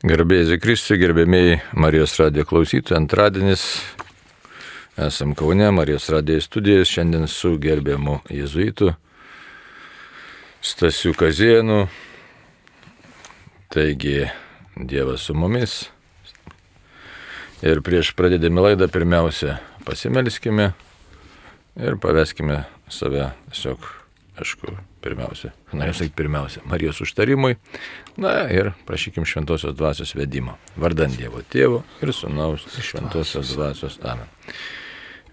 Gerbėjai Kristui, gerbėmiai Marijos radijo klausytojai, antradienis esam Kaune, Marijos radijo studijas, šiandien su gerbiamu jezuitu Stasiu Kazienu. Taigi, Dievas su mumis. Ir prieš pradėdami laidą pirmiausia pasimelskime ir paveskime save tiesiog aišku, pirmiausia, norėjau sakyti pirmiausia, Marijos užtarimui, na ir prašykim šventosios dvasios vedimo. Vardant Dievo Tėvo ir Sūnaus šventosios dvasios. Amen.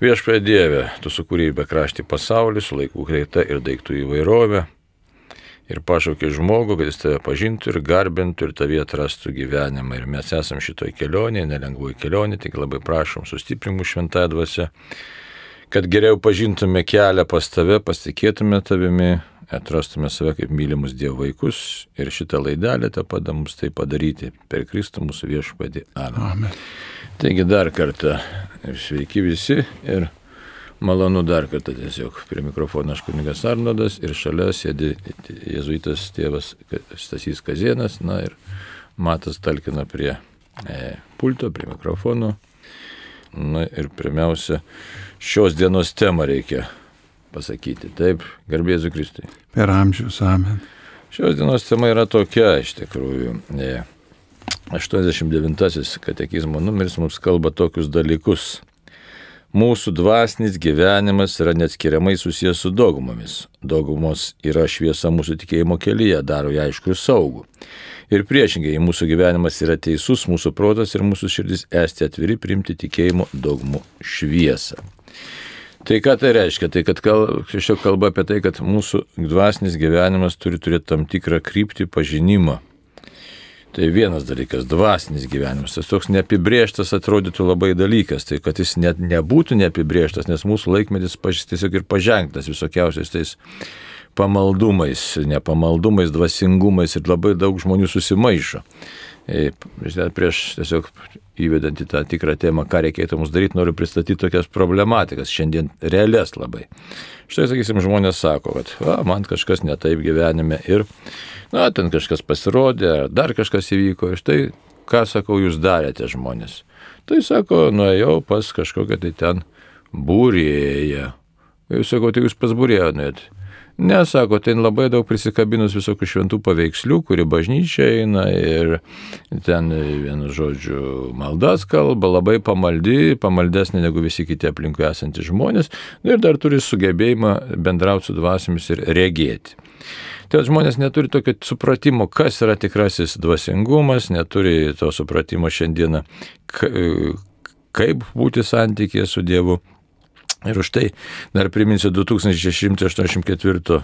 Viešpatie Dieve, tu sukūrėjai bekraštį pasaulį su laikų greita ir daiktų įvairovė. Ir pašaukė žmogų, kad jis tave pažintų ir garbintų ir tavie atrastų gyvenimą. Ir mes esam šitoj kelionėje, nelengvoj kelionėje, tik labai prašom sustiprimų šventąją dvasę kad geriau pažintume kelią pas tave, pasitikėtume tavimi, atrastume save kaip mylimus Dievo vaikus ir šitą laidelę te pada mums tai padaryti per Kristų mūsų viešpadį. Amen. Amen. Taigi dar kartą sveiki visi ir malonu dar kartą tiesiog prie mikrofono aš kunigas Arnodas ir šalia sėdi jėzuitas tėvas Stasys Kazienas, na ir Matas talkina prie e, pulto, prie mikrofono. Na ir pirmiausia, šios dienos temą reikia pasakyti. Taip, garbėsiu Kristui. Per amžius, amen. Šios dienos tema yra tokia, iš tikrųjų. 89 katekizmo numeris mums kalba tokius dalykus. Mūsų dvasinis gyvenimas yra neatskiriamai susijęs su dogmomis. Dogmos yra šviesa mūsų tikėjimo kelyje, daro ją aišku ir saugų. Ir priešingai, mūsų gyvenimas yra teisus, mūsų protas ir mūsų širdis esti atviri priimti tikėjimo dogmų šviesą. Tai ką tai reiškia? Tai kad šiek kalba apie tai, kad mūsų dvasinis gyvenimas turi turėti tam tikrą kryptį pažinimą. Tai vienas dalykas - dvasinis gyvenimas. Tas toks neapibrieštas atrodytų labai dalykas. Tai kad jis net nebūtų neapibrieštas, nes mūsų laikmetis tiesiog ir pažengtas visokiausiais tais pamaldumais, nepamaldumais, dvasingumais ir labai daug žmonių susimaišo. E, prieš tiesiog įvedant į tą tikrą temą, ką reikėtų mums daryti, noriu pristatyti tokias problematikas, šiandien realias labai. Štai, sakysim, žmonės sako, kad va, man kažkas netaip gyvenime ir na, ten kažkas pasirodė, ar dar kažkas įvyko. Ir štai, ką sakau, jūs darėte žmonės. Tai sako, nuėjau pas kažkokią tai ten būrėją. Jūs sako, tai jūs pas būrėją nuėjot. Nesako, ten labai daug prisikabinus visokių šventų paveikslių, kuri bažnyčia eina ir ten, vienu žodžiu, maldas kalba, labai pamaldi, pamaldesnė negu visi kiti aplinkui esantys žmonės ir dar turi sugebėjimą bendrauti su dvasiamis ir regėti. Tai žmonės neturi tokio supratimo, kas yra tikrasis dvasingumas, neturi to supratimo šiandieną, kaip būti santykėje su Dievu. Ir už tai dar priminsiu 2684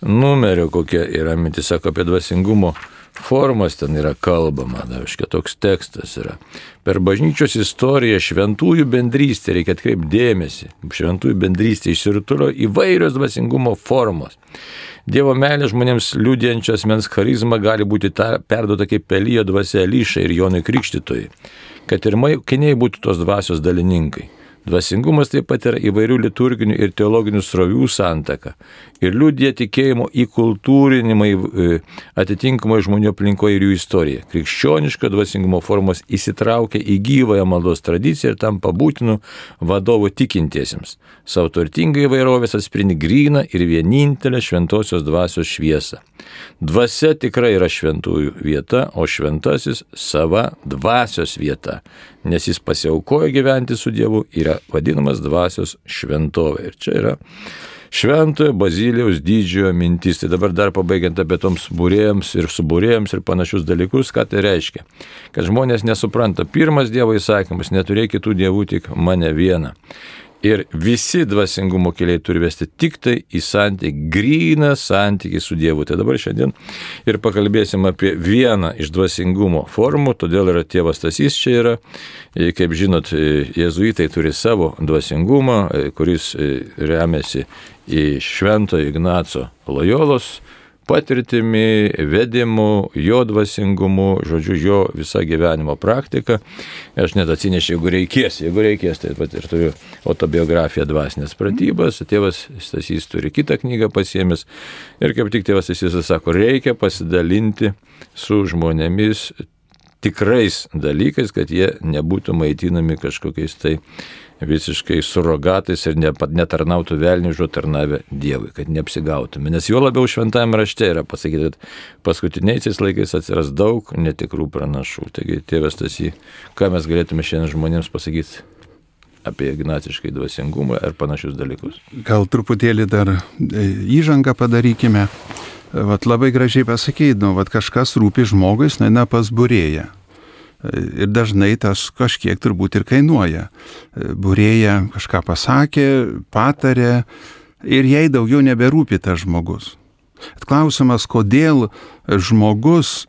numerio, kokia yra mintis, sako apie dvasingumo formas ten yra kalbama, da, iškia toks tekstas yra. Per bažnyčios istoriją šventųjų bendrystė, reikia atkreipti dėmesį, šventųjų bendrystė išsirutulio įvairios dvasingumo formos. Dievo meilė žmonėms liūdėjančios mens charizma gali būti ta, perduota kaip pelyjo dvasia Lyšai ir Jonui Krikštytojai, kad ir maikiniai būtų tos dvasios dalininkai. Dvasingumas taip pat yra įvairių liturginių ir teologinių srovių santaka ir liūdė tikėjimo įkultūrinimai e, atitinkamai žmonių aplinkoje ir jų istorija. Krikščioniška dvasingumo formos įsitraukia į gyvąją maldos tradiciją ir tampa būtinu vadovu tikintiesiems. Savo turtingai įvairovės atspindi gryną ir vienintelę šventosios dvasios šviesą. Dvasia tikrai yra šventųjų vieta, o šventasis sava dvasios vieta, nes jis pasiaukojo gyventi su Dievu, yra vadinamas dvasios šventovė. Ir čia yra šventojo Bazilijaus didžiojo mintis. Tai dabar dar pabaigiant apie toms būrėjams ir subūrėjams ir panašius dalykus, ką tai reiškia. Kad žmonės nesupranta, pirmas Dievo įsakymas, neturėk kitų dievų, tik mane vieną. Ir visi dvasingumo keliai turi vesti tik tai į santykį, gryną santykį su Dievu. Tai dabar šiandien ir pakalbėsim apie vieną iš dvasingumo formų, todėl yra tėvas Tasys čia yra. Kaip žinot, jėzuitai turi savo dvasingumą, kuris remiasi į Švento Ignaco Lojolos patirtimi, vedimu, jo dvasingumu, žodžiu, jo visą gyvenimo praktiką. Aš net atsinešiu, jeigu reikės, jeigu reikės, tai pat ir turiu autobiografiją dvasinės pratybas, tėvas Stasys turi kitą knygą pasiemęs ir kaip tik tėvas Stasys sako, reikia pasidalinti su žmonėmis tikrais dalykais, kad jie nebūtų maitinami kažkokiais tai visiškai surogatais ir netarnautų velnių žodžiu tarnavę Dievui, kad neapsigautume. Nes jo labiau šventame rašte yra pasakyti, kad paskutiniaisiais laikais atsiras daug netikrų pranašų. Taigi, tėvas tas į, ką mes galėtume šiandien žmonėms pasakyti apie ignaciškai dvasingumą ir panašius dalykus. Gal truputėlį dar e, įžangą padarykime. Vat labai gražiai pasakyti, nu, vat kažkas rūpi žmogui, jis nueina pas būrėją. E, ir dažnai tas kažkiek turbūt ir kainuoja. E, būrėja kažką pasakė, patarė ir jai daugiau neberūpi tas žmogus. Klausimas, kodėl žmogus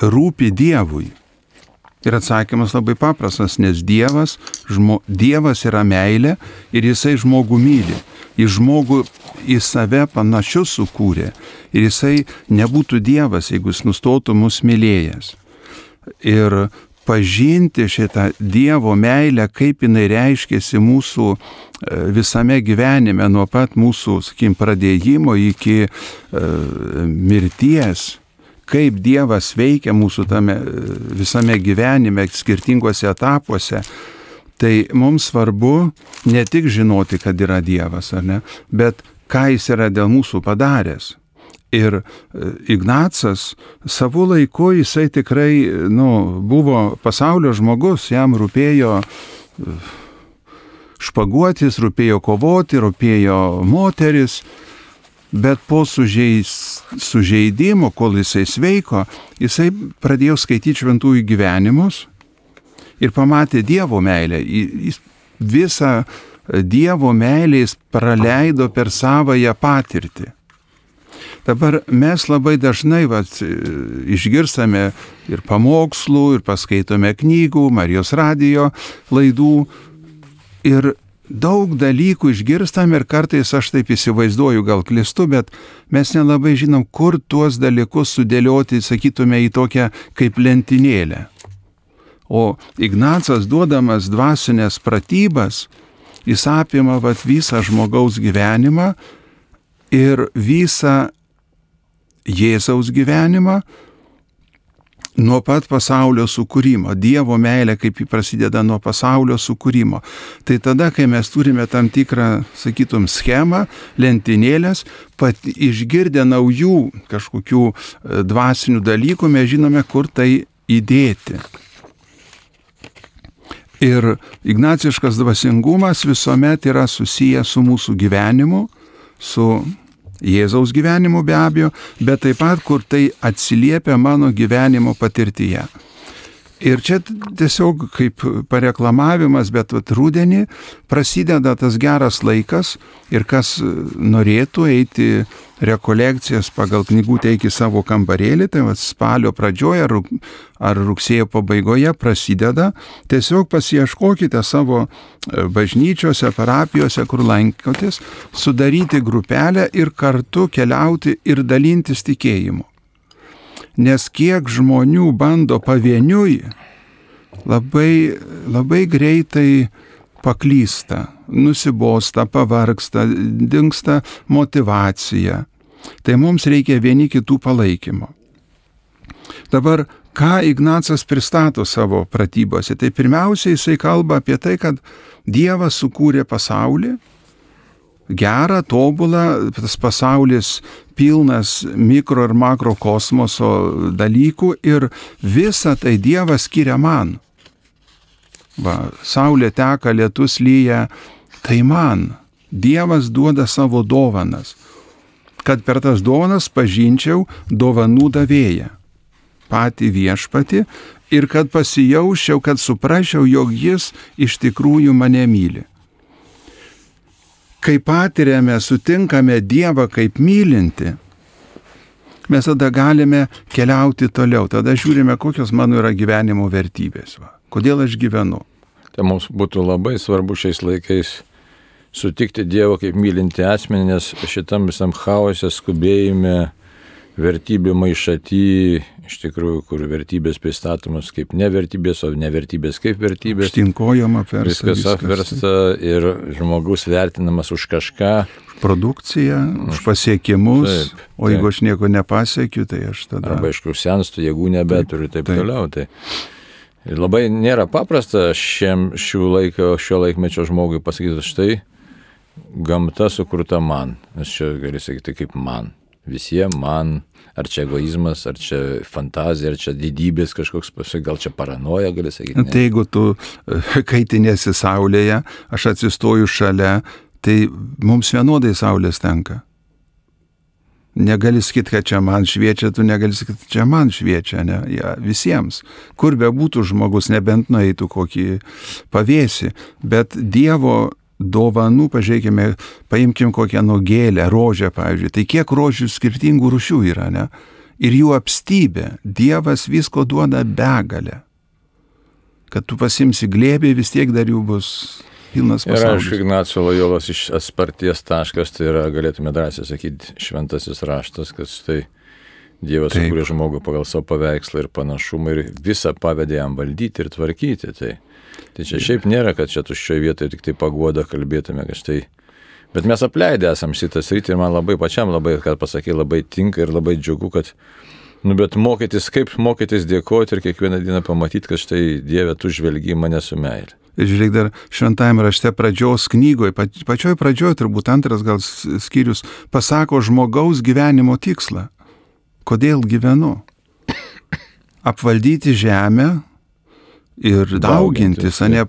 rūpi Dievui. Ir atsakymas labai paprastas, nes Dievas, žmo, Dievas yra meilė ir Jisai žmogų myli. Į žmogų į save panašius sukūrė. Ir Jisai nebūtų Dievas, jeigu Jis nustotų mus mylėjęs. Ir pažinti šitą Dievo meilę, kaip jinai reiškėsi mūsų e, visame gyvenime, nuo pat mūsų, sakykim, pradėjimo iki uh, mirties kaip Dievas veikia mūsų tame visame gyvenime, skirtinguose etapuose, tai mums svarbu ne tik žinoti, kad yra Dievas, ar ne, bet ką jis yra dėl mūsų padaręs. Ir e, Ignacas savo laiku jisai tikrai nu, buvo pasaulio žmogus, jam rūpėjo e, špaguotis, rūpėjo kovoti, rūpėjo moteris, bet po sužeis, sužeidimo, kol jisai sveiko, jisai pradėjo skaityti šventųjų gyvenimus ir pamatė Dievo meilę. Jis visą Dievo meilę jis praleido per savąją patirtį. Dabar mes labai dažnai vat, išgirstame ir pamokslų, ir paskaitome knygų, Marijos radijo laidų ir daug dalykų išgirstam ir kartais aš taip įsivaizduoju, gal klistu, bet mes nelabai žinom, kur tuos dalykus sudėlioti, sakytume, į tokią kaip lentynėlę. O Ignacas duodamas dvasinės pratybas, jis apima vat, visą žmogaus gyvenimą ir visą Jėzaus gyvenimą, nuo pat pasaulio sukūrimo. Dievo meilė kaip jį prasideda nuo pasaulio sukūrimo. Tai tada, kai mes turime tam tikrą, sakytum, schemą, lentynėlės, pat išgirdę naujų kažkokių e, dvasinių dalykų, mes žinome, kur tai įdėti. Ir ignaciškas dvasingumas visuomet yra susijęs su mūsų gyvenimu, su Jėzaus gyvenimu be abejo, bet taip pat, kur tai atsiliepia mano gyvenimo patirtyje. Ir čia tiesiog kaip pareklamavimas, bet vat, rudenį prasideda tas geras laikas ir kas norėtų eiti rekolekcijas pagal knygų teikį savo kambarėlį, tai vat, spalio pradžioje ar, ar rugsėjo pabaigoje prasideda, tiesiog pasieškokite savo e, bažnyčiose, parapijose, kur lankotės, sudaryti grupelę ir kartu keliauti ir dalintis tikėjimu. Nes kiek žmonių bando pavieniui, labai, labai greitai paklysta, nusibosta, pavarksta, dinksta motivacija. Tai mums reikia vieni kitų palaikymo. Dabar, ką Ignacas pristato savo pratybose, tai pirmiausia jisai kalba apie tai, kad Dievas sukūrė pasaulį, gerą, tobulą, tas pasaulis pilnas mikro ir makro kosmoso dalykų ir visą tai Dievas skiria man. Va, saulė teka, lietus lyja, tai man. Dievas duoda savo dovanas, kad per tas dovanas pažinčiau dovanų davėją, patį viešpati ir kad pasijausčiau, kad suprasčiau, jog jis iš tikrųjų mane myli kai patiriame, sutinkame Dievą kaip mylinti, mes tada galime keliauti toliau, tada žiūrime, kokios mano yra gyvenimo vertybės, va. kodėl aš gyvenu. Tai mums būtų labai svarbu šiais laikais sutikti Dievą kaip mylinti asmenį, nes šitam visam chaose, skubėjime, vertybių maišaty, iš tikrųjų, kur vertybės pristatomas kaip nevertybės, o nevertybės kaip vertybės.Štinkojom apversta. Viskas, viskas apversta ir žmogus vertinamas už kažką. Produkciją, už pasiekimus, taip, taip. o jeigu aš nieko nepasiekiu, tai aš tada... Arba aišku, senstu, jėgų nebeturiu ir taip, taip toliau. Tai ir labai nėra paprasta šiem, šių laiko, šio laikmečio žmogui pasakyti, štai gamta sukurta man. Nes čia gali sakyti kaip man visiems man, ar čia egoizmas, ar čia fantazija, ar čia didybės kažkoks, gal čia paranoja, gali sakyti. Ne? Tai jeigu tu e, kaitinėsi saulėje, aš atsistoju šalia, tai mums vienodai saulės tenka. Negali sakyti, kad čia man šviečia, tu negali sakyti, kad čia man šviečia, ne, ja, visiems. Kur be būtų žmogus, nebent nueitų kokį pavėsi, bet Dievo dovanų, pažiūrėkime, paimkim kokią nogėlę, rožę, pavyzdžiui. Tai kiek rožių skirtingų rušių yra, ne? Ir jų apstybė. Dievas visko duoda begalę. Kad tu pasimsi glėbį, vis tiek dar jų bus pilnas pasaulis. Ir aišku, Ignacio Lojolas iš atsparties taškas, tai yra, galėtume drąsiai sakyti, šventasis raštas, kad štai Dievas sukūrė žmogų pagal savo paveikslą ir panašumą ir visą pavedė jam valdyti ir tvarkyti. Tai Tai čia šiaip nėra, kad čia tuščioje vietoje tik tai pagoda kalbėtume, kad štai. Bet mes apleidę esam šitą sritį ir man labai pačiam labai, kad pasakai, labai tinka ir labai džiugu, kad, nu, bet mokytis, kaip mokytis dėkoti ir kiekvieną dieną pamatyti, kad štai Dieve, tu žvelgi mane su meilė. Ir žiūrėk, dar šventajame rašte pradžios knygoje, pačioj pradžioje turbūt antras gal skyrius, pasako žmogaus gyvenimo tikslą. Kodėl gyvenu? Apvaldyti žemę, ir daugintis, ne,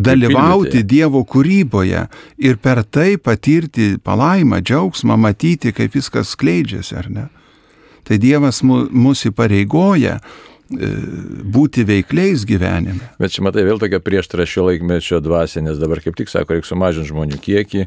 dalyvauti Dievo kūryboje ir per tai patirti palaimą, džiaugsmą, matyti, kaip viskas skleidžiasi, ar ne. Tai Dievas mus įpareigoja būti veikliais gyvenime. Bet čia matai vėl tokia prieštara šio laikmečio dvasia, nes dabar kaip tik sako, reikia sumažinti žmonių kiekį,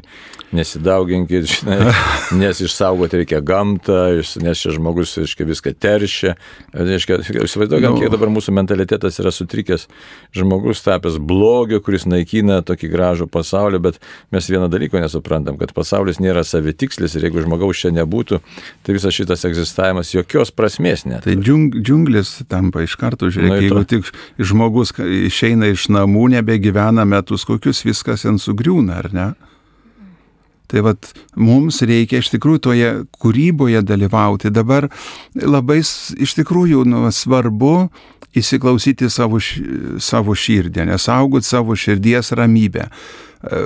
nesidauginkit, žinai, nes išsaugoti reikia gamtą, nes šis žmogus reiškia, viską teršia. Įsivaizduokam, nu, kiek dabar mūsų mentalitetas yra sutrikęs. Žmogus tapęs blogio, kuris naikina tokį gražų pasaulį, bet mes vieną dalyką nesuprantam, kad pasaulis nėra savitikslis ir jeigu žmogaus čia nebūtų, tai visas šitas egzistavimas jokios prasmės net. Tai džiung, džiunglės tam tampa iš karto, žiūrėk, Na, jeigu tik žmogus išeina iš namų, nebegyvena metus kokius, viskas ant sugriūna, ar ne? Tai vad mums reikia iš tikrųjų toje kūryboje dalyvauti. Dabar labai iš tikrųjų nu, svarbu įsiklausyti savo, savo širdį, nesaugot savo širdies ramybę. E,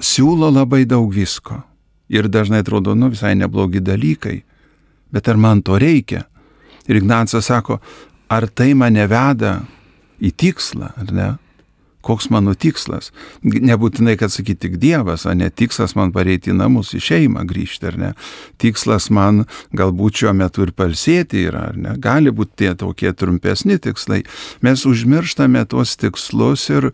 siūlo labai daug visko. Ir dažnai atrodo, nu visai neblogi dalykai. Bet ar man to reikia? Ir Ignacas sako, ar tai mane veda į tikslą, ar ne? Koks mano tikslas? Nebūtinai, kad sakyti tik Dievas, o ne tikslas man pareiti į namus, į šeimą grįžti, ar ne? Tikslas man galbūt šiuo metu ir palsėti yra, ar ne? Gali būti tie tokie trumpesni tikslai. Mes užmirštame tuos tikslus ir,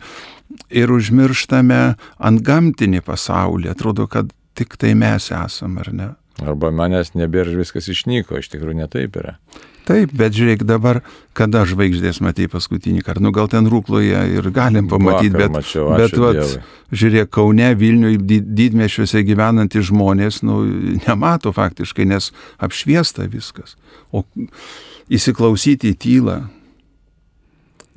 ir užmirštame ant gamtinį pasaulį. Atrodo, kad tik tai mes esam, ar ne? Arba manęs nebėra ir viskas išnyko, iš tikrųjų netaip yra. Taip, bet žiūrėk dabar, kada žvaigždės matė paskutinį kartą. Nu, gal ten rūkloje ir galim pamatyti, bet, mačiau, bet vat, žiūrėk, Kaune, Vilniuje, didmešiuose gyvenantys žmonės, nu, nemato faktiškai, nes apšviesta viskas. O įsiklausyti į tylą.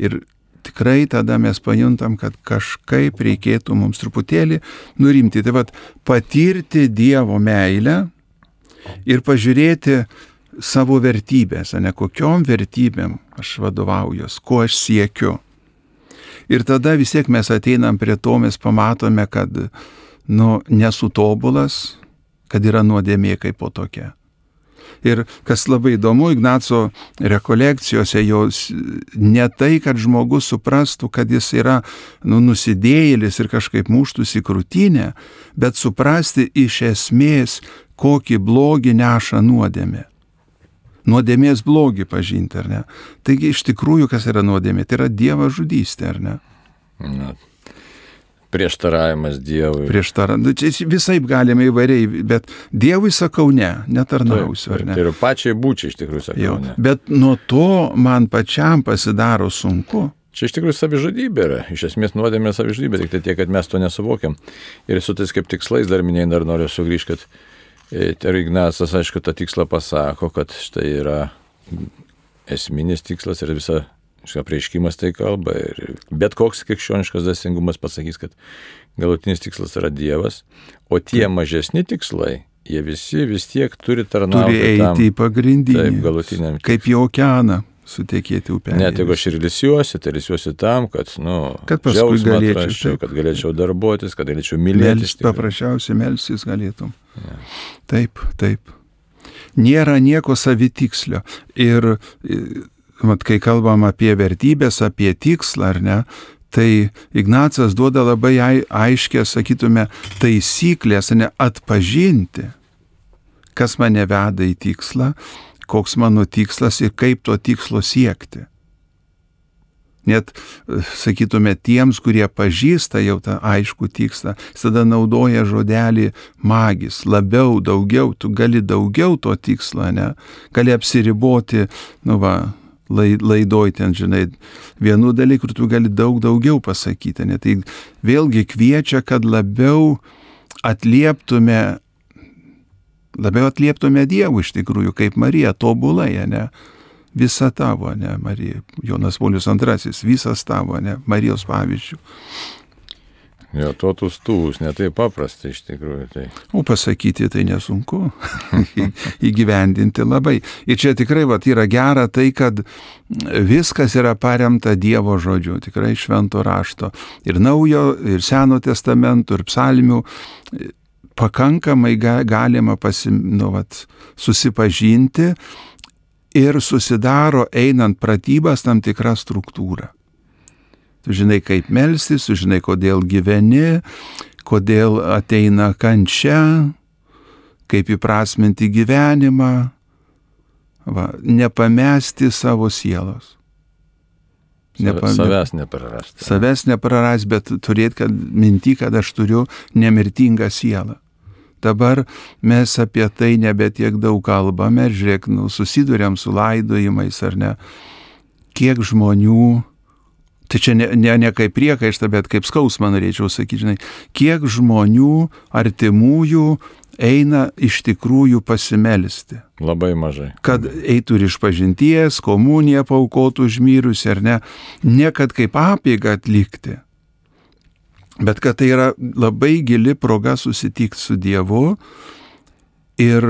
Ir tikrai tada mes pajuntam, kad kažkaip reikėtų mums truputėlį nurimti. Tai vad, patirti Dievo meilę ir pažiūrėti, savo vertybės, ne kokiom vertybėm aš vadovaujuos, ko aš siekiu. Ir tada vis tiek mes ateinam prie to, mes pamatome, kad, nu, nesu tobulas, kad yra nuodėmė kaip po tokia. Ir kas labai įdomu, Ignaco rekolekcijose jos ne tai, kad žmogus suprastų, kad jis yra nu, nusidėjėlis ir kažkaip muštųsi krūtinę, bet suprasti iš esmės, kokį blogį neša nuodėmė nuodėmės blogį pažinti, ar ne? Taigi iš tikrųjų, kas yra nuodėmė, tai yra Dievo žudystė, ar ne? Na, prieštaravimas Dievui. Prieštaravimas, nu, čia visai galime įvairiai, bet Dievui sakau ne, netarnausiu, ar ne? Tai ir pačiai būčiai iš tikrųjų sakau Jau, ne. Bet nuo to man pačiam pasidaro sunku. Čia iš tikrųjų savižudybė yra. Iš esmės nuodėmė savižudybė, tik tai tiek, kad mes to nesuvokiam. Ir su tais kaip tikslais dar minėjai, dar noriu sugrįžti, kad Ir Ignacas, aišku, tą tikslą pasako, kad štai yra esminis tikslas ir visa apreiškimas tai kalba. Ir bet koks krikščioniškas dvasingumas pasakys, kad galutinis tikslas yra Dievas, o tie mažesni tikslai, jie visi vis tiek turi tarnauti. Turi eiti tam, į pagrindinį. Taip, galutiniam. Kaip į okeaną sutekėti upelį. Net jeigu aš ir lisiuosi, tai lisiuosi tam, kad, nu, Kad paskui galėčiau, atrasčiau, taip. kad galėčiau darbuotis, kad galėčiau mylėti. Mels, paprasčiausiai melsis galėtum. Taip, taip. Nėra nieko savitikslio. Ir, mat, kai kalbam apie vertybės, apie tikslą, ar ne, tai Ignacas duoda labai ai- aiškę, sakytume, taisyklės, ne atpažinti, kas mane veda į tikslą, koks mano tikslas ir kaip to tikslo siekti. Net, e, sakytume, tiems, kurie pažįsta jau tą aišku tikslą, tada naudoja žodelį magis, labiau, daugiau, tu gali daugiau to tikslo, ne? Gali apsiriboti, nu va, lai- laidoj ten, žinai, vienų dalykų, tu gali daug daugiau pasakyti, ne? Tai vėlgi kviečia, kad labiau atlieptume, labiau atlieptume Dievų iš tikrųjų, kaip Marija, tobulai, ne? Visa tavo, ne, Marija, Jonas Polius II, visas tavo, ne, Marijos pavyzdžių. Jo, to tustuvus, netai paprasta iš tikrųjų. Tai. O pasakyti tai nesunku, įgyvendinti labai. Ir čia tikrai vat, yra gera tai, kad viskas yra paremta Dievo žodžiu, tikrai švento rašto. Ir naujo, ir seno testamento, ir psalmių pakankamai ga, galima pasim, nu, vat, susipažinti ir susidaro einant pratybas tam tikrą struktūrą. Tu žinai, kaip melstis, tu žinai, kodėl gyveni, kodėl ateina kančia, kaip įprasminti gyvenimą, va, nepamesti savo sielos. Nepa, savęs neprarasti. Savęs neprarasti, bet turėti minti, kad aš turiu nemirtingą sielą. Dabar mes apie tai nebetiek daug kalbame, žiūrėk, nu, susidurėm su laidojimais ar ne. Kiek žmonių, tai čia ne, ne, ne kaip priekaištą, bet kaip skausmą norėčiau sakyti, žinai, kiek žmonių artimųjų eina iš tikrųjų pasimelisti. Labai mažai. Kad eitų ir iš pažinties, komuniją paukotų užmyrus ar ne, ne kad kaip apėgą atlikti, bet kad tai yra labai gili proga susitikti su Dievu ir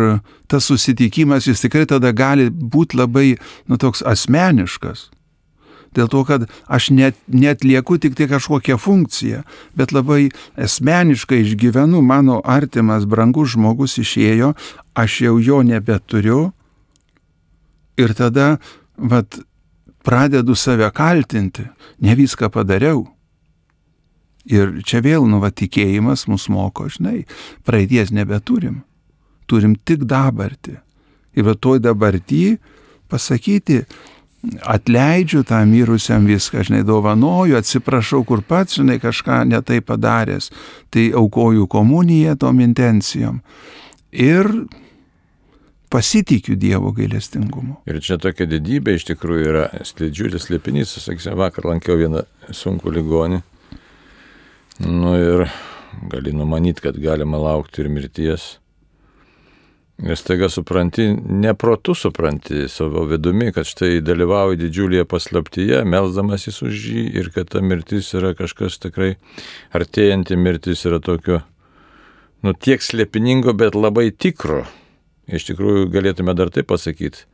tas susitikimas jis tikrai tada gali būti labai, nu, toks asmeniškas. Dėl to, kad aš net, net lieku tik tai kažkokią funkciją, bet labai asmeniškai išgyvenu, mano artimas, brangus žmogus išėjo, aš jau jo nebeturiu ir tada, vad, pradedu save kaltinti, ne viską padariau. Ir čia vėl, nu, va, tikėjimas mus moko, žinai, praeities nebeturim, turim tik dabartį. Ir va toj dabartį pasakyti, atleidžiu tam mirusiam viską, žinai, dovanoju, atsiprašau, kur pats, žinai, kažką netai padaręs, tai aukoju komuniją tom intencijom. Ir pasitikiu Dievo gailestingumu. Ir čia tokia didybė iš tikrųjų yra didžiulis slėpinys, sakysim, vakar lankiau vieną sunkų ligonį. Nu ir gali numanyti, kad galima laukti ir mirties. Ir staiga supranti, neprotu supranti savo vidumi, kad štai dalyvauji didžiulėje paslaptyje, melzdamasis už jį ir kad ta mirtis yra kažkas tikrai artėjanti mirtis yra tokio, nu tiek slėpiningo, bet labai tikro. Iš tikrųjų galėtume dar taip pasakyti.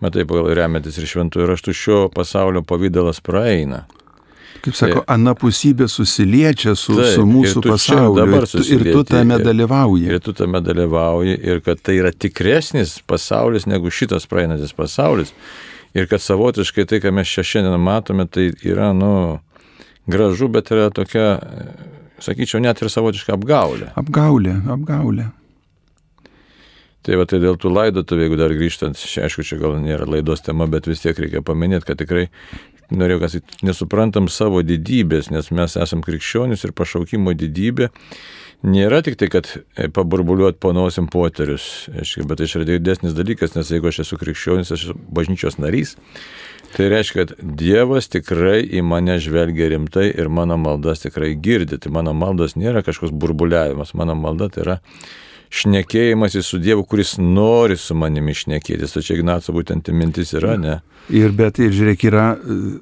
Matai, remiantis ir šventųjų raštų šio pasaulio pavydalas praeina. Kaip sako, anapusybė susiliečia su, Taip, su mūsų pasauliu ir tu, ir tu tame dalyvauji. Ir, ir tu tame dalyvauji ir kad tai yra tikresnis pasaulis negu šitas praeinantis pasaulis. Ir kad savotiškai tai, ką mes čia šiandien matome, tai yra, nu, gražu, bet yra tokia, sakyčiau, net ir savotiška apgaulė. Apgaulė, apgaulė. Tai va tai dėl tų laidotuvių, jeigu dar grįžtant, čia, aišku, čia gal nėra laidos tema, bet vis tiek reikia paminėti, kad tikrai norėjau, kad nesuprantam savo didybės, nes mes esam krikščionis ir pašaukimo didybė nėra tik tai, kad paburbuliuot panosim poterius, bet tai yra didesnis dalykas, nes jeigu aš esu krikščionis, aš esu bažnyčios narys, tai reiškia, kad Dievas tikrai į mane žvelgia rimtai ir mano maldas tikrai girdi. Tai mano maldas nėra kažkoks burbuliavimas, mano malda tai yra šnekėjimas su Dievu, kuris nori su manimi šnekėtis. Čia Ignaco būtent mintis yra, ne? Ir bet, ir žiūrėk, yra, e,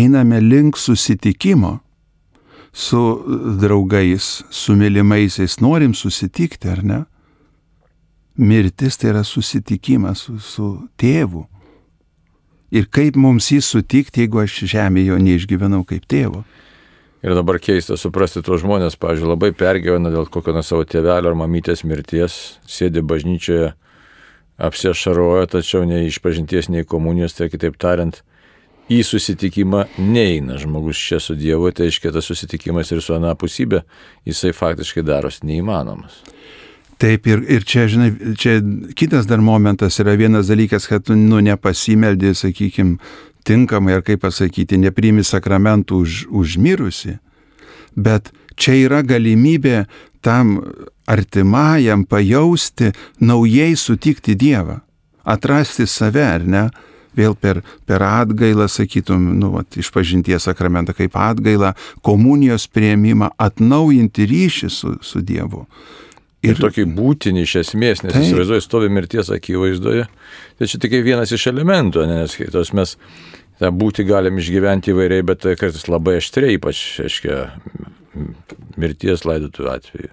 einame link susitikimo su draugais, su mylimaisiais, norim susitikti, ar ne? Mirtis tai yra susitikimas su, su tėvu. Ir kaip mums jį sutikti, jeigu aš žemėje jo neišgyvenau kaip tėvo. Ir dabar keista suprasti tuos žmonės, pavyzdžiui, labai pergyvena dėl kokio nors savo tėvelio ar mamytės mirties, sėdi bažnyčioje, apsiešaroja, tačiau nei išpažinties, nei komunijos, tai kitaip tariant, į susitikimą neina žmogus čia su Dievu, tai aiškiai tas susitikimas ir su anapusybė, jisai faktiškai darosi neįmanomas. Taip, ir, ir čia, žinai, čia kitas dar momentas yra vienas dalykas, kad tu, nu, nepasimeldė, sakykime, tinkamai, ar kaip pasakyti, nepriimi sakramentų už, užmirusi, bet čia yra galimybė tam artimajam pajausti, naujai sutikti Dievą, atrasti save, ar ne? Vėl per, per atgailą, sakytum, nu, vat, išpažinties sakramentą kaip atgailą, komunijos prieimimą, atnaujinti ryšį su, su Dievu. Ir, ir tokį būtinį iš esmės, nes tai. įsivaizduoju, stovi mirties akivaizdoje. Tai čia tik vienas iš elementų, nes tos mes tą būti galim išgyventi įvairiai, bet tai kartais labai aštriai, ypač, aiškiai, mirties laidotų atveju.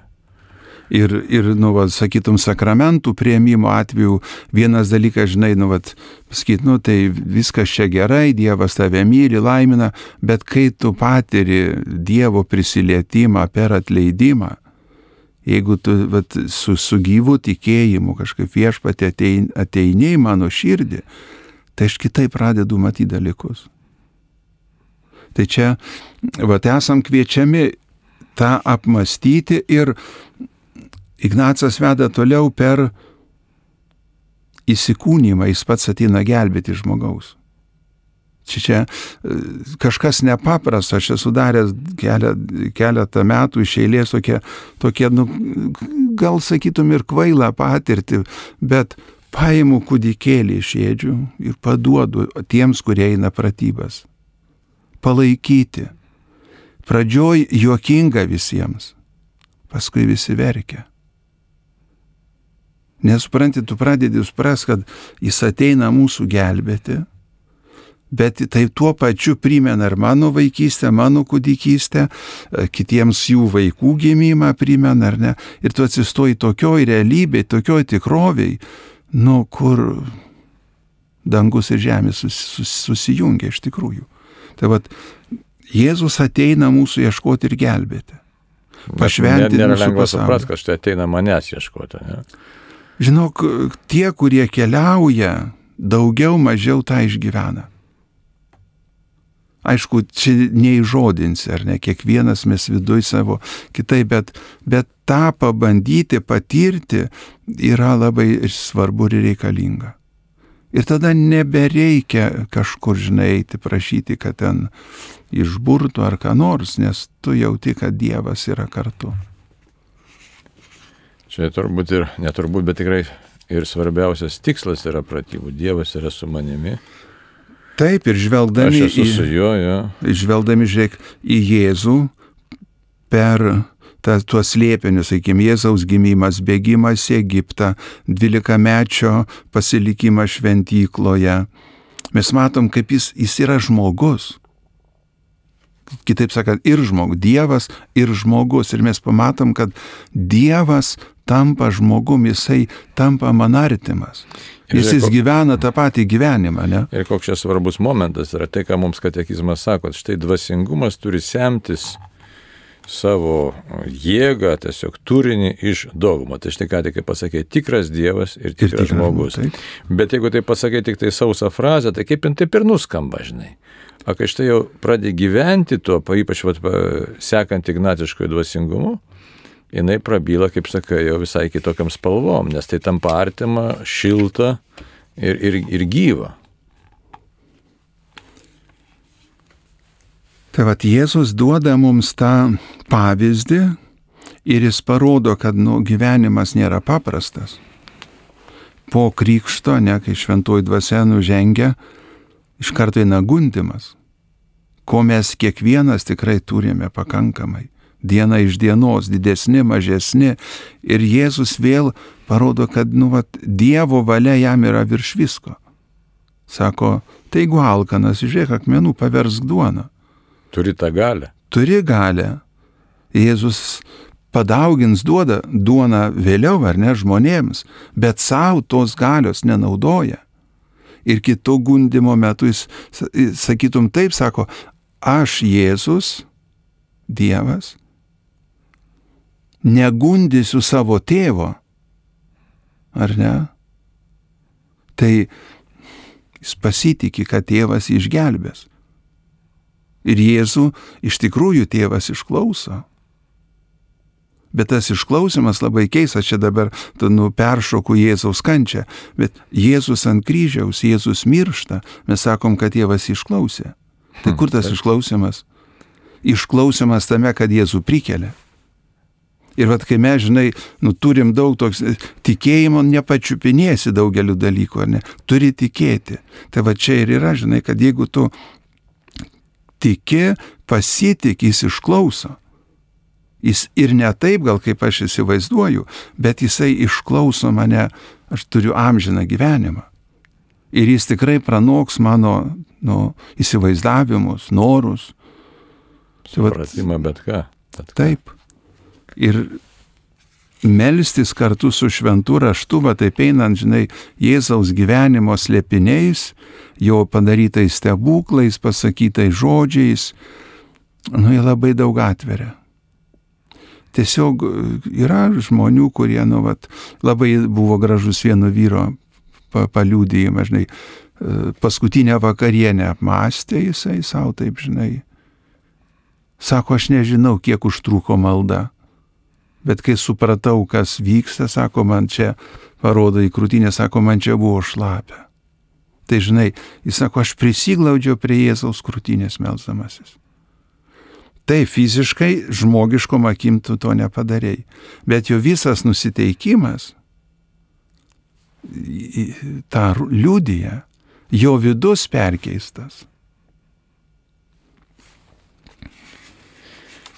Ir, ir nu, va, sakytum, sakramentų prieimimo atveju vienas dalykas, žinai, nu, va, sakyt, nu, tai viskas čia gerai, Dievas tave myli, laimina, bet kai tu patiri Dievo prisilietimą per atleidimą, jeigu tu vat, su, su gyvu tikėjimu kažkaip viešpatė ateini, į mano širdį, tai aš kitaip pradedu matyti dalykus. Tai čia, vat, esam kviečiami tą apmastyti ir Ignacas veda toliau per įsikūnymą, jis pats ateina gelbėti žmogaus. Čia, čia kažkas nepaprasto, aš esu daręs keletą metų iš eilės tokie, tokie nu, gal sakytum ir kvailą patirtį, bet paimu kūdikėlį iš ėdžių ir paduodu tiems, kurie eina pratybas. Palaikyti. Pradžioj juokinga visiems, paskui visi verkia. Nesupranti, tu pradedi supras, kad jis ateina mūsų gelbėti bet tai tuo pačiu primena ir mano vaikystę, mano kūdikystę, e, kitiems jų vaikų gimimą primena, ar ne? Ir tu atsistoji tokioj realybėj, tokioj tikroviai, nu kur dangus ir žemė sus, sus, susijungia iš tikrųjų. Tai vad, Jėzus ateina mūsų ieškoti ir gelbėti. Pašventi. Nėra lengva suprasti, kad štai ateina manęs ieškoti. Ne? Žinok, tie, kurie keliauja, daugiau mažiau tą išgyvena. Aišku, čia neįžodinsi, ar ne, kiekvienas mes viduj savo kitai, bet, bet tą pabandyti, patirti yra labai svarbu ir reikalinga. Ir tada nebereikia kažkur, žinai, eiti prašyti, kad ten išburtų ar ką nors, nes tu jauti, kad Dievas yra kartu. Čia turbūt ir, neturbūt, bet tikrai ir svarbiausias tikslas yra pratybų. Dievas yra su manimi Taip, ir žvelgdami, į, juo, ja. žvelgdami žiūrėk, į Jėzų per ta, tuos liepinius, sakykime, Jėzaus gimimas, bėgimas į Egiptą, dvylikamečio pasilikimas šventykloje, mes matom, kaip jis, jis yra žmogus. Kitaip sakant, ir žmogus, Dievas ir žmogus. Ir mes pamatom, kad Dievas tampa žmogum, jisai tampa man artimas. Jis, jis gyvena tą patį gyvenimą, ne? Ir koks čia svarbus momentas yra tai, ką mums katekizmas sako, štai dvasingumas turi semtis savo jėgą, tiesiog turinį iš dogmo. Tai štai ką tik pasakė, tikras Dievas ir tikras, ir tikras žmogus. Taip. Bet jeigu tai pasakė tik tai sausą frazę, tai kaip jin taip ir nuskamba, žinai. O kai štai jau pradė gyventi tuo, ypač vat, sekant ignatiškojo dvasingumu, jinai prabyla, kaip sakai, jau visai kitokiam spalvom, nes tai tampa artima, šilta ir, ir, ir gyva. Tai vad Jėzus duoda mums tą pavyzdį ir jis parodo, kad nu, gyvenimas nėra paprastas. Po krikšto, ne, kai šventoji dvasia nužengia, iš karto eina gundimas, ko mes kiekvienas tikrai turime pakankamai diena iš dienos, didesni, mažesni. Ir Jėzus vėl parodo, kad, nu, vat, Dievo valia jam yra virš visko. Sako, tai jeigu alkanas, žiūrėk, akmenų paversk duoną. Turi tą galę. Turi galę. Jėzus padaugins duoda duoną vėliau ar ne žmonėms, bet savo tos galios nenaudoja. Ir kito gundimo metu jis, sakytum taip, sako, aš Jėzus, Dievas, negundysiu savo tėvo, ar ne? Tai jis pasitikė, kad tėvas išgelbės. Ir Jėzų iš tikrųjų tėvas išklauso. Bet tas išklausimas labai keistas, čia dabar nu, peršoku Jėzaus kančią, bet Jėzus ant kryžiaus, Jėzus miršta, mes sakom, kad Dievas išklausė. Tai kur tas išklausimas? Išklausimas tame, kad Jėzų prikelia. Ir vad, kai mes, žinai, nu, turim daug toks tikėjimo, nepačiupinėsi daugeliu dalykų, ar ne? Turi tikėti. Tai va čia ir yra, žinai, kad jeigu tu tiki, pasitik, jis išklauso. Jis ir ne taip, gal kaip aš įsivaizduoju, bet jisai išklauso mane, aš turiu amžiną gyvenimą. Ir jis tikrai pranoks mano nu, įsivaizdavimus, norus. Supratimą bet ką. Bet taip ir melstis kartu su šventu raštu, va taip einant, žinai, Jėzaus gyvenimo slėpiniais, jo padarytais stebuklais, pasakytais žodžiais, nu jie labai daug atveria. Tiesiog yra žmonių, kurie, nu, vat, labai buvo gražus vieno vyro paliūdėjimą, žinai, paskutinę vakarienę apmastė jisai savo, taip, žinai. Sako, aš nežinau, kiek užtruko malda Bet kai supratau, kas vyksta, sako, man čia parodo į krūtinę, sako, man čia buvo šlapia. Tai žinai, jis sako, aš prisiglaudžiau prie Jėzaus krūtinės melzdamasis. Tai fiziškai, žmogiškom akim tu to nepadarėjai. Bet jo visas nusiteikimas, tą liudyje, jo vidus perkeistas.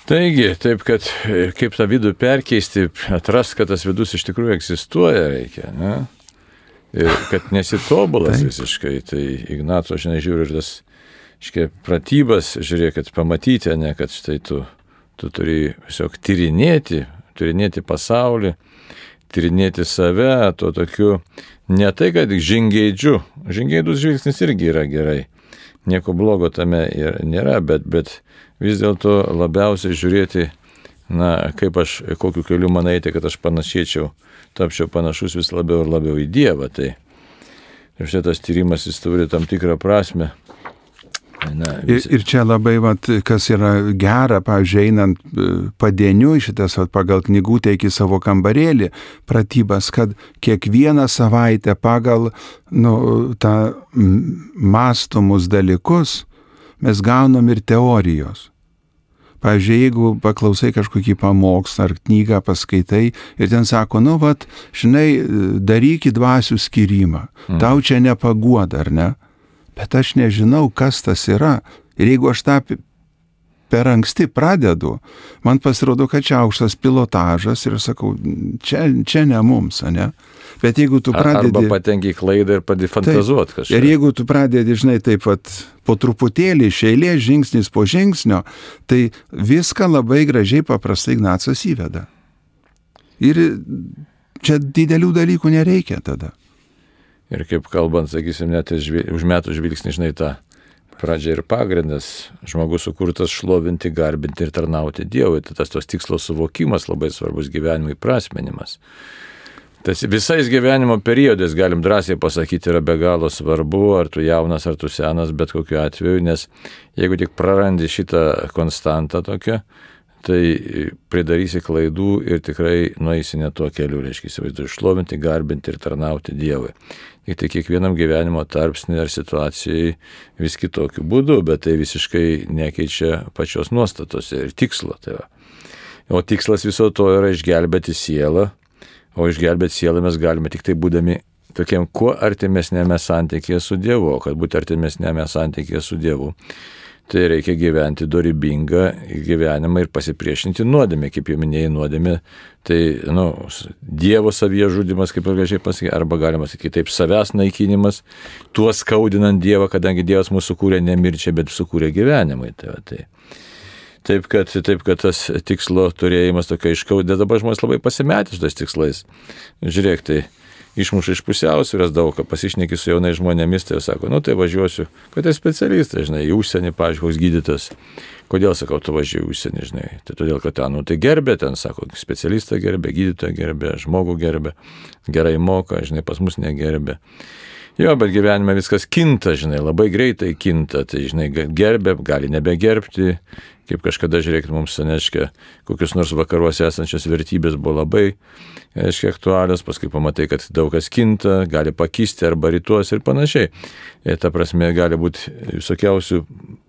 Taigi, taip, kad e, kaip tą vidų perkeisti, atras, kad tas vidus iš tikrųjų egzistuoja reikia, ne? Ir kad nesitobulas visiškai, tai Ignaco, žinai, žiūri ir tas, iškiai, pratybas, žiūrėk, kad pamatyti, ne, kad štai tu, tu turi tiesiog tyrinėti, tyrinėti pasaulį, tyrinėti save, to tokiu, ne tai, kad žingeidžiu, žingeidus žvilgsnis irgi yra gerai, nieko blogo tame ir nėra, bet, bet vis dėlto labiausiai žiūrėti, na, kaip aš, kokiu keliu man eiti, kad aš panašėčiau, tapčiau panašus vis labiau ir labiau į Dievą. Tai ir štai tas tyrimas jis turi tam tikrą prasme. Na, vis... ir, ir čia labai, vat, kas yra gera, pavyzdžiui, einant e, padieniu šitas vat, pagal knygų teiki savo kambarėlį, pratybas, kad kiekvieną savaitę pagal nu, tą mastomus dalykus mes gaunam ir teorijos. Pavyzdžiui, jeigu paklausai kažkokį pamokslą ar knygą paskaitai ir ten sako, nu, vad, žinai, daryk dvasių skirimą, mm. tau čia nepaguoda, ar ne? Bet aš nežinau, kas tas yra. Ir jeigu aš tą per anksti pradedu, man pasirodo, kad čia aukštas pilotažas ir sakau, čia, čia ne mums, ne? Bet jeigu tu pradedi... Arba patenki į klaidą ir pradedi fantazuoti kažką. Ir jeigu tu pradedi, žinai, taip pat po truputėlį iš eilės, žingsnis po žingsnio, tai viską labai gražiai paprastai Ignacas įveda. Ir čia didelių dalykų nereikia tada. Ir kaip kalbant, sakysim, net užmetų žvilgsnį, žinai, tą pradžia ir pagrindas. Žmogus sukurtas šlovinti, garbinti ir tarnauti Dievui. Tai tas tos tikslo suvokimas labai svarbus gyvenimui prasmenimas. Tas visais gyvenimo periodais, galim drąsiai pasakyti, yra be galo svarbu, ar tu jaunas, ar tu senas, bet kokiu atveju, nes jeigu tik prarandi šitą konstantą tokią, tai pridarysi klaidų ir tikrai nueisi ne tuo keliu, reiškia, įsivaizduoju, išlovinti, garbinti ir tarnauti Dievui. Tik tai kiekvienam gyvenimo tarpsnį ar situacijai vis kitokiu būdu, bet tai visiškai nekeičia pačios nuostatos ir tikslo. Tai va. o tikslas viso to yra išgelbėti sielą O išgelbėti sielą mes galime tik tai būdami tokiem kuo artimesnėme santykėje su Dievu, kad būti artimesnėme santykėje su Dievu. Tai reikia gyventi dorybingą gyvenimą ir pasipriešinti nuodėmė, kaip jau minėjai, nuodėmė. Tai, nu, Dievo savyje žudimas, kaip gražiai pasakė, arba galima sakyti kitaip, savęs naikinimas, tuo skaudinant Dievą, kadangi Dievas mūsų sukūrė ne mirčiai, bet sukūrė gyvenimui. Tai, tai. Taip kad, taip, kad tas tikslo turėjimas tokia iškaudė, dabar žmonės labai pasimetė su tais tikslais. Žiūrėk, tai išmuša iš pusiausvėros daug, pasišneki su jaunai žmonėmis, tai sako, nu tai važiuosiu, kad tai specialistas, žinai, į užsienį, pažiūrėjau, koks gydytas. Kodėl, sakau, tu važiuoji į užsienį, žinai. Tai todėl, kad ten, nu tai gerbė, ten, sako, specialistą gerbė, gydytoją gerbė, žmogų gerbė, gerai moka, žinai, pas mus negerbė. Jo, bet gyvenime viskas kinta, žinai, labai greitai kinta, tai, žinai, gerbė, gali nebegerbti, kaip kažkada, žiūrėkit, mums seneškia, kokius nors vakaruose esančios vertybės buvo labai, aiškiai, aktualios, paskui pamatai, kad daug kas kinta, gali pakisti arba rytuos ir panašiai. Ir ta prasme gali būti visokiausių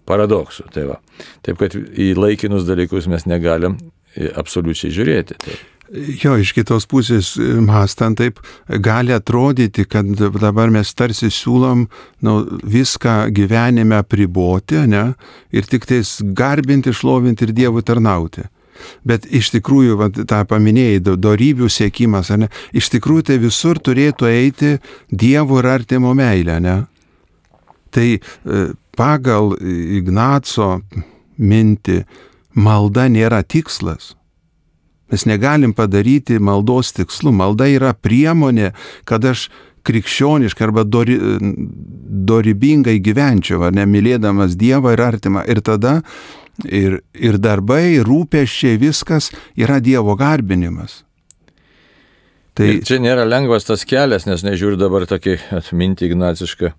paradoksų. Tai va. Taip kad į laikinus dalykus mes negalim absoliučiai žiūrėti. Taip. Jo, iš kitos pusės, mąstant taip, gali atrodyti, kad dabar mes tarsi siūlom nu, viską gyvenime priboti, ne, ir tik tais garbinti, šlovinti ir Dievui tarnauti. Bet iš tikrųjų, va, tą paminėjai, darybių siekimas, ne, iš tikrųjų tai visur turėtų eiti Dievo ir artimo meilė, ne. Tai e, pagal Ignaco mintį malda nėra tikslas Mes negalim padaryti maldos tikslu. Malda yra priemonė, kad aš krikščioniškai arba dori, dorybingai gyvenčiau, ar nemylėdamas Dievą ir artimą. Ir tada ir, ir darbai, rūpeščiai, viskas yra Dievo garbinimas. Tai ir čia nėra lengvas tas kelias, nes nežiūriu dabar tokį atminti ignacišką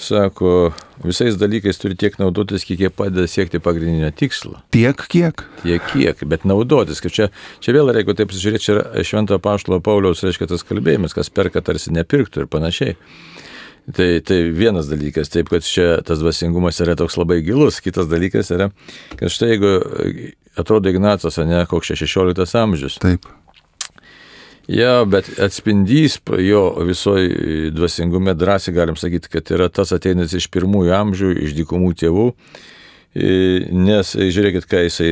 sako, visais dalykais turi tiek naudotis, kiek jie padeda siekti pagrindinio tikslo. Tiek kiek? Tiek kiek, bet naudotis. Čia, čia vėl, jeigu taip žiūrėti, čia Švento Paštalo Pauliaus, reiškia tas kalbėjimas, kas perka tarsi nepirktų ir panašiai. Tai, tai vienas dalykas, taip kad čia tas dvasingumas yra toks labai gilus. Kitas dalykas yra, kad štai jeigu atrodo Ignacas, ne koks 16 amžius. Taip. Ja, bet atspindys jo visoji dvasingume drąsiai galim sakyti, kad yra tas ateinantis iš pirmųjų amžių, iš dykumų tėvų, Nes žiūrėkit, ką jisai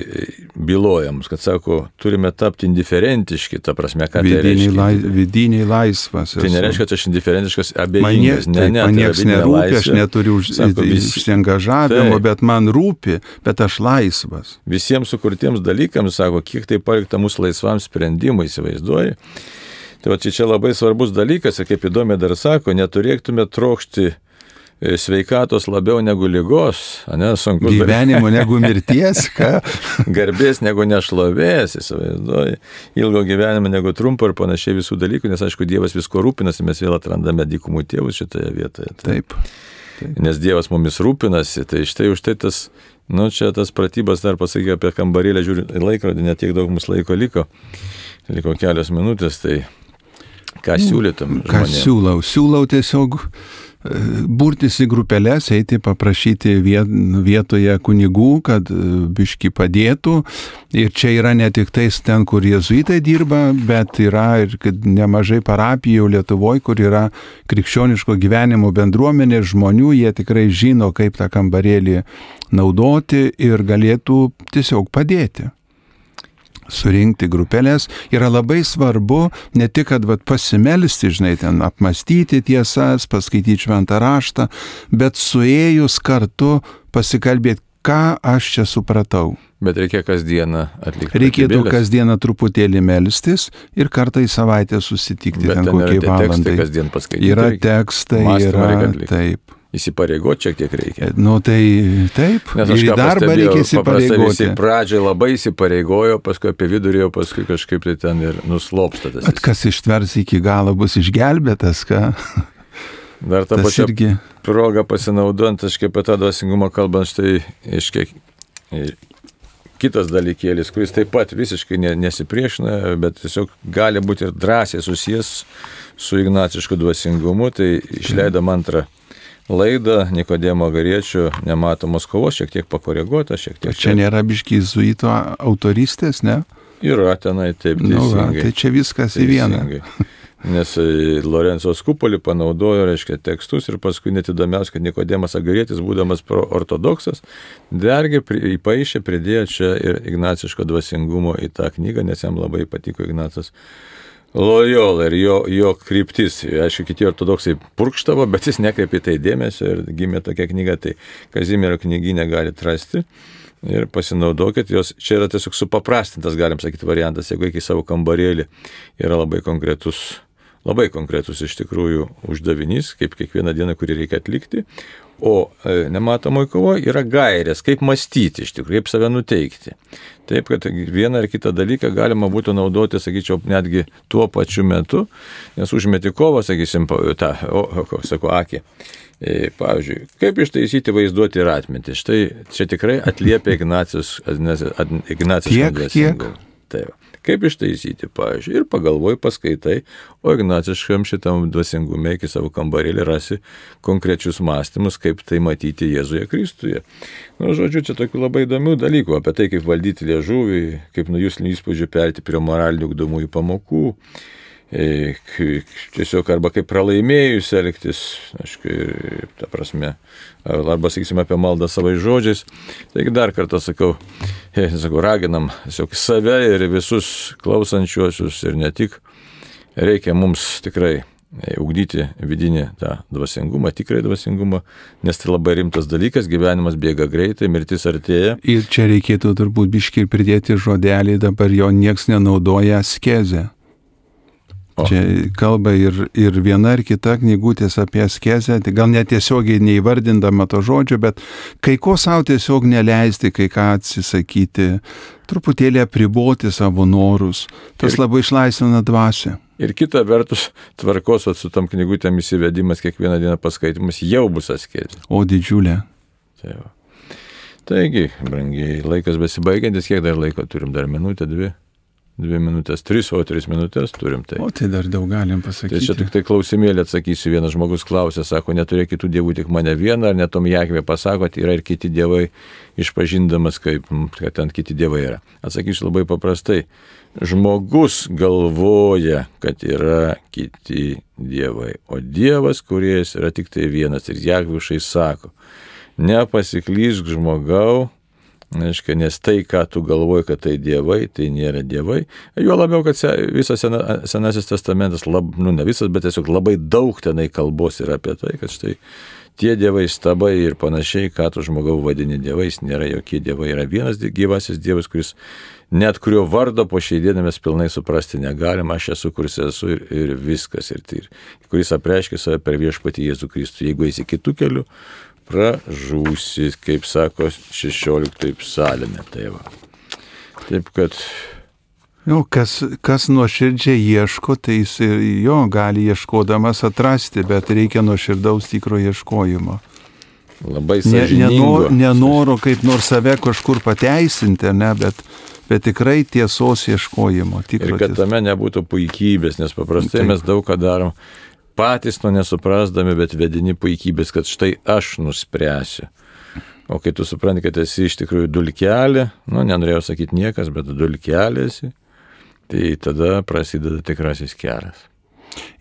bylojams, kad sako, turime tapti indiferentiški, ta prasme, kad vidiniai, tai lai, vidiniai laisvas. Tai nereiškia, kad aš indiferentiškas, abejingas. Man ne, ne, man niekas tai nerūpi, aš neturiu užsiengažavimo, vis... bet man rūpi, bet aš laisvas. Visiems sukurtiems dalykams, sako, kiek tai palikta mūsų laisvam sprendimui, įsivaizduoji. Tai va, čia labai svarbus dalykas, ir kaip įdomi dar sako, neturėtume trokšti E, sveikatos labiau negu lygos, ne, sunkus gyvenimo negu mirties, ką? Garbės negu nešlovės, įsivaizduoji, ilgo gyvenimo negu trumpo ir panašiai visų dalykų, nes aišku, Dievas visko rūpinasi, mes vėl atrandame dykumų tėvus šitoje vietoje. Taip. Taip. Nes Dievas mumis rūpinasi, tai štai už tai tas, nu čia tas pratybas dar pasakė apie kambarėlę, žiūriu į laikrodį, netiek daug mums laiko liko, liko kelios minutės, tai ką siūlytum? Ką žmonėm? siūlau? Siūlau tiesiog burtis į grupelės, eiti paprašyti vietoje kunigų, kad e, biški padėtų. Ir čia yra ne tik tais ten, kur jezuitai dirba, bet yra ir nemažai parapijų Lietuvoje, kur yra krikščioniško gyvenimo bendruomenė žmonių, jie tikrai žino, kaip tą kambarėlį naudoti ir galėtų tiesiog padėti surinkti grupelės, yra labai svarbu ne tik, kad vat, pasimelsti, žinai, ten apmastyti tiesas, paskaityti šventą raštą, bet suėjus kartu pasikalbėti, ką aš čia supratau. Bet reikia kasdieną atlikti. Reikėtų kasdieną truputėlį melstis ir kartą į savaitę susitikti Bet ten kokiai valandai. Kasdien paskaityti. Yra tekstai, yra taip. Įsipareigoti šiek tiek reikia. Nu tai taip. Nes aš darbą reikia įsipareigoti. Pradžioje labai įsipareigojo, paskui apie vidurį, paskui kažkaip tai ten ir nuslopsta tas. Bet kas ištvers iki galo bus išgelbėtas, ką? Dar tą pačią irgi... progą pasinaudojant, aš kaip apie tą dvasingumą kalbant, štai iškiek kitas dalykėlis, kuris taip pat visiškai nesipriešina, bet tiesiog gali būti ir drąsiai susijęs su ignacišku dvasingumu, tai išleidom antrą laidą Nikodėmo Gariečio nematomos kovos, šiek tiek pakoreguota, šiek tiek. Čia nėra biškiai zuito autoristės, ne? Yra tenai taip. Nu, va, tai čia viskas teisingai. į vieną. Nes e, Lorenzo Skupolį panaudojo, reiškia, tekstus ir paskui net įdomiausia, kad Nikodemas Agarėtis, būdamas ortodoksas, dargi įpaaišė, pridėjo čia ir ignaciško dvasingumo į tą knygą, nes jam labai patiko Ignacas. Lojola ir jo, jo kryptis, aišku, kiti ortodoksai purkštavo, bet jis nekreipė tai dėmesio ir gimė tokia knyga, tai Kazimiero knyginė galite rasti ir pasinaudokit jos. Čia yra tiesiog supaprastintas, galim sakyti, variantas, jeigu iki savo kambarėlį yra labai konkretus, labai konkretus iš tikrųjų uždavinys, kaip kiekvieną dieną, kurį reikia atlikti. O e, nematomoji kovoje yra gairės, kaip mąstyti iš tikrųjų, kaip save nuteikti. Taip, kad vieną ar kitą dalyką galima būtų naudoti, sakyčiau, netgi tuo pačiu metu, nes užmeti kovą, sakysim, tą, o, o, sakau, akį. E, pavyzdžiui, kaip ištaisyti vaizduoti ir atminti. Štai čia tikrai atliepia Ignacijos, Ignacijos kiek, kiek? Taip. Kaip ištaisyti, pavyzdžiui, ir pagalvoj paskaitai, o ignaciškam šitam dvasingume iki savo kambarėlį rasi konkrečius mąstymus, kaip tai matyti Jėzuje Kristuje. Na, nu, žodžiu, čia tokių labai įdomių dalykų apie tai, kaip valdyti liežuvį, kaip nuo jūsų įspūdžių perti prie moralinių ugdomųjų pamokų tiesiog arba kaip pralaimėjus elgtis, aišku, ta prasme, arba sakysime apie maldą savai žodžiais. Taigi dar kartą sakau, e, sakau, raginam tiesiog save ir visus klausančiuosius ir ne tik, reikia mums tikrai e, ugdyti vidinį tą dvasingumą, tikrąjį dvasingumą, nes tai labai rimtas dalykas, gyvenimas bėga greitai, mirtis artėja. Ir čia reikėtų turbūt biškiai pridėti žodelį, dabar jo nieks nenaudoja skezę. O. Čia kalba ir, ir viena ir kita knygutės apie askezę, tai gal netiesiogiai neįvardindama to žodžio, bet kai ko savo tiesiog neleisti, kai ką atsisakyti, truputėlį apriboti savo norus, tas ir, labai išlaisvina dvasę. Ir kita vertus, tvarkos su tam knygutėm įsivedimas kiekvieną dieną paskaitimas jau bus askezė. O didžiulė. Tai va. Taigi, brangiai, laikas besibaigiantis, kiek dar laiko turim, dar minutę, dvi dvi minutės, tris, o tris minutės turim. Tai. O tai dar daug galim pasakyti. Tai čia tik tai klausimėlį atsakysiu. Vienas žmogus klausė, sako, neturė kitų dievų, tik mane vieną, ar netom Jakvė pasakot, yra ir kiti dievai, išpažindamas, kaip, kad ten kiti dievai yra. Atsakysiu labai paprastai. Žmogus galvoja, kad yra kiti dievai, o dievas, kuris yra tik tai vienas. Ir Jakvišai sako, nepasiklysk žmogau, Aiškia, nes tai, ką tu galvoji, kad tai dievai, tai nėra dievai. Jo labiau, kad visas sena, Senasis testamentas, lab, nu ne visas, bet tiesiog labai daug tenai kalbos yra apie tai, kad štai tie dievai stabai ir panašiai, ką tu žmogau vadini dievais, nėra jokie dievai. Yra vienas gyvasis dievas, kuris net kurio vardo po šiai dienai mes pilnai suprasti negalim, aš esu, kuris esu ir, ir viskas, ir tai, kuris apreiškia save per viešpatį Jėzų Kristų. Jeigu eisi kitų kelių, pražūsi, kaip sako 16 psalime. Tai va. Taip kad. Jo, kas, kas nuoširdžiai ieško, tai jis ir jo gali ieškodamas atrasti, bet reikia nuoširdaus tikro ieškojimo. Labai sąžiningo. Ne, nenoro kaip nors save kažkur pateisinti, ne, bet, bet tikrai tiesos ieškojimo. Ir kad tame nebūtų puikybės, nes paprastai Taip. mes daug ką darom patys to nesuprasdami, bet vedini puikybės, kad štai aš nuspręsiu. O kai tu supranti, kad esi iš tikrųjų dulkelė, nu, nenorėjau sakyti niekas, bet dulkelė esi, tai tada prasideda tikrasis kelias.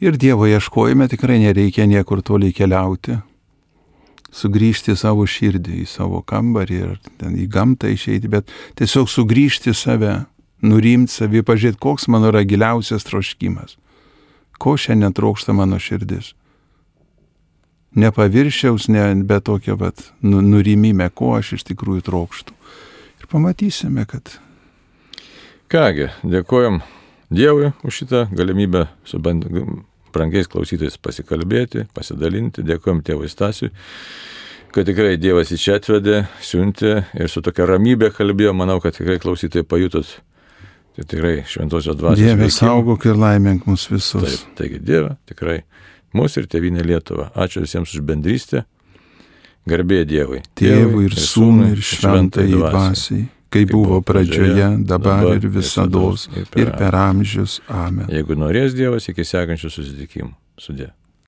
Ir Dievo ieškojime tikrai nereikia niekur toliai keliauti. Sugrįžti į savo širdį, į savo kambarį ir ten į gamtą išeiti, bet tiesiog sugrįžti save, nurimti savį, pažiūrėti, koks mano yra giliausias troškimas ko šiandien trokšta mano širdis. Ne paviršiaus, ne, bet tokio vat, nu, nurimime, ko aš iš tikrųjų trokštų. Ir pamatysime, kad. Kągi, dėkojom Dievui už šitą galimybę su brangiais klausytais pasikalbėti, pasidalinti. Dėkojom tėvui Stasiui, kad tikrai Dievas į čia atvedė, siuntė ir su tokia ramybė kalbėjo. Manau, kad tikrai klausytojai pajutot Tai tikrai šventosios dvasios. Dieve saugok ir laimink mus visus. Taip, taigi Dieve, tikrai mūsų ir tėvinė Lietuva. Ačiū visiems už bendrystę. Garbė Dievui. Tėvui ir sūnui ir šventai dvasiai. Kaip buvo pradžioje, dabar, dabar ir visada, ir per, ir per amžius. Amen. Jeigu norės Dievas, iki sekančių susitikimų. Sudė.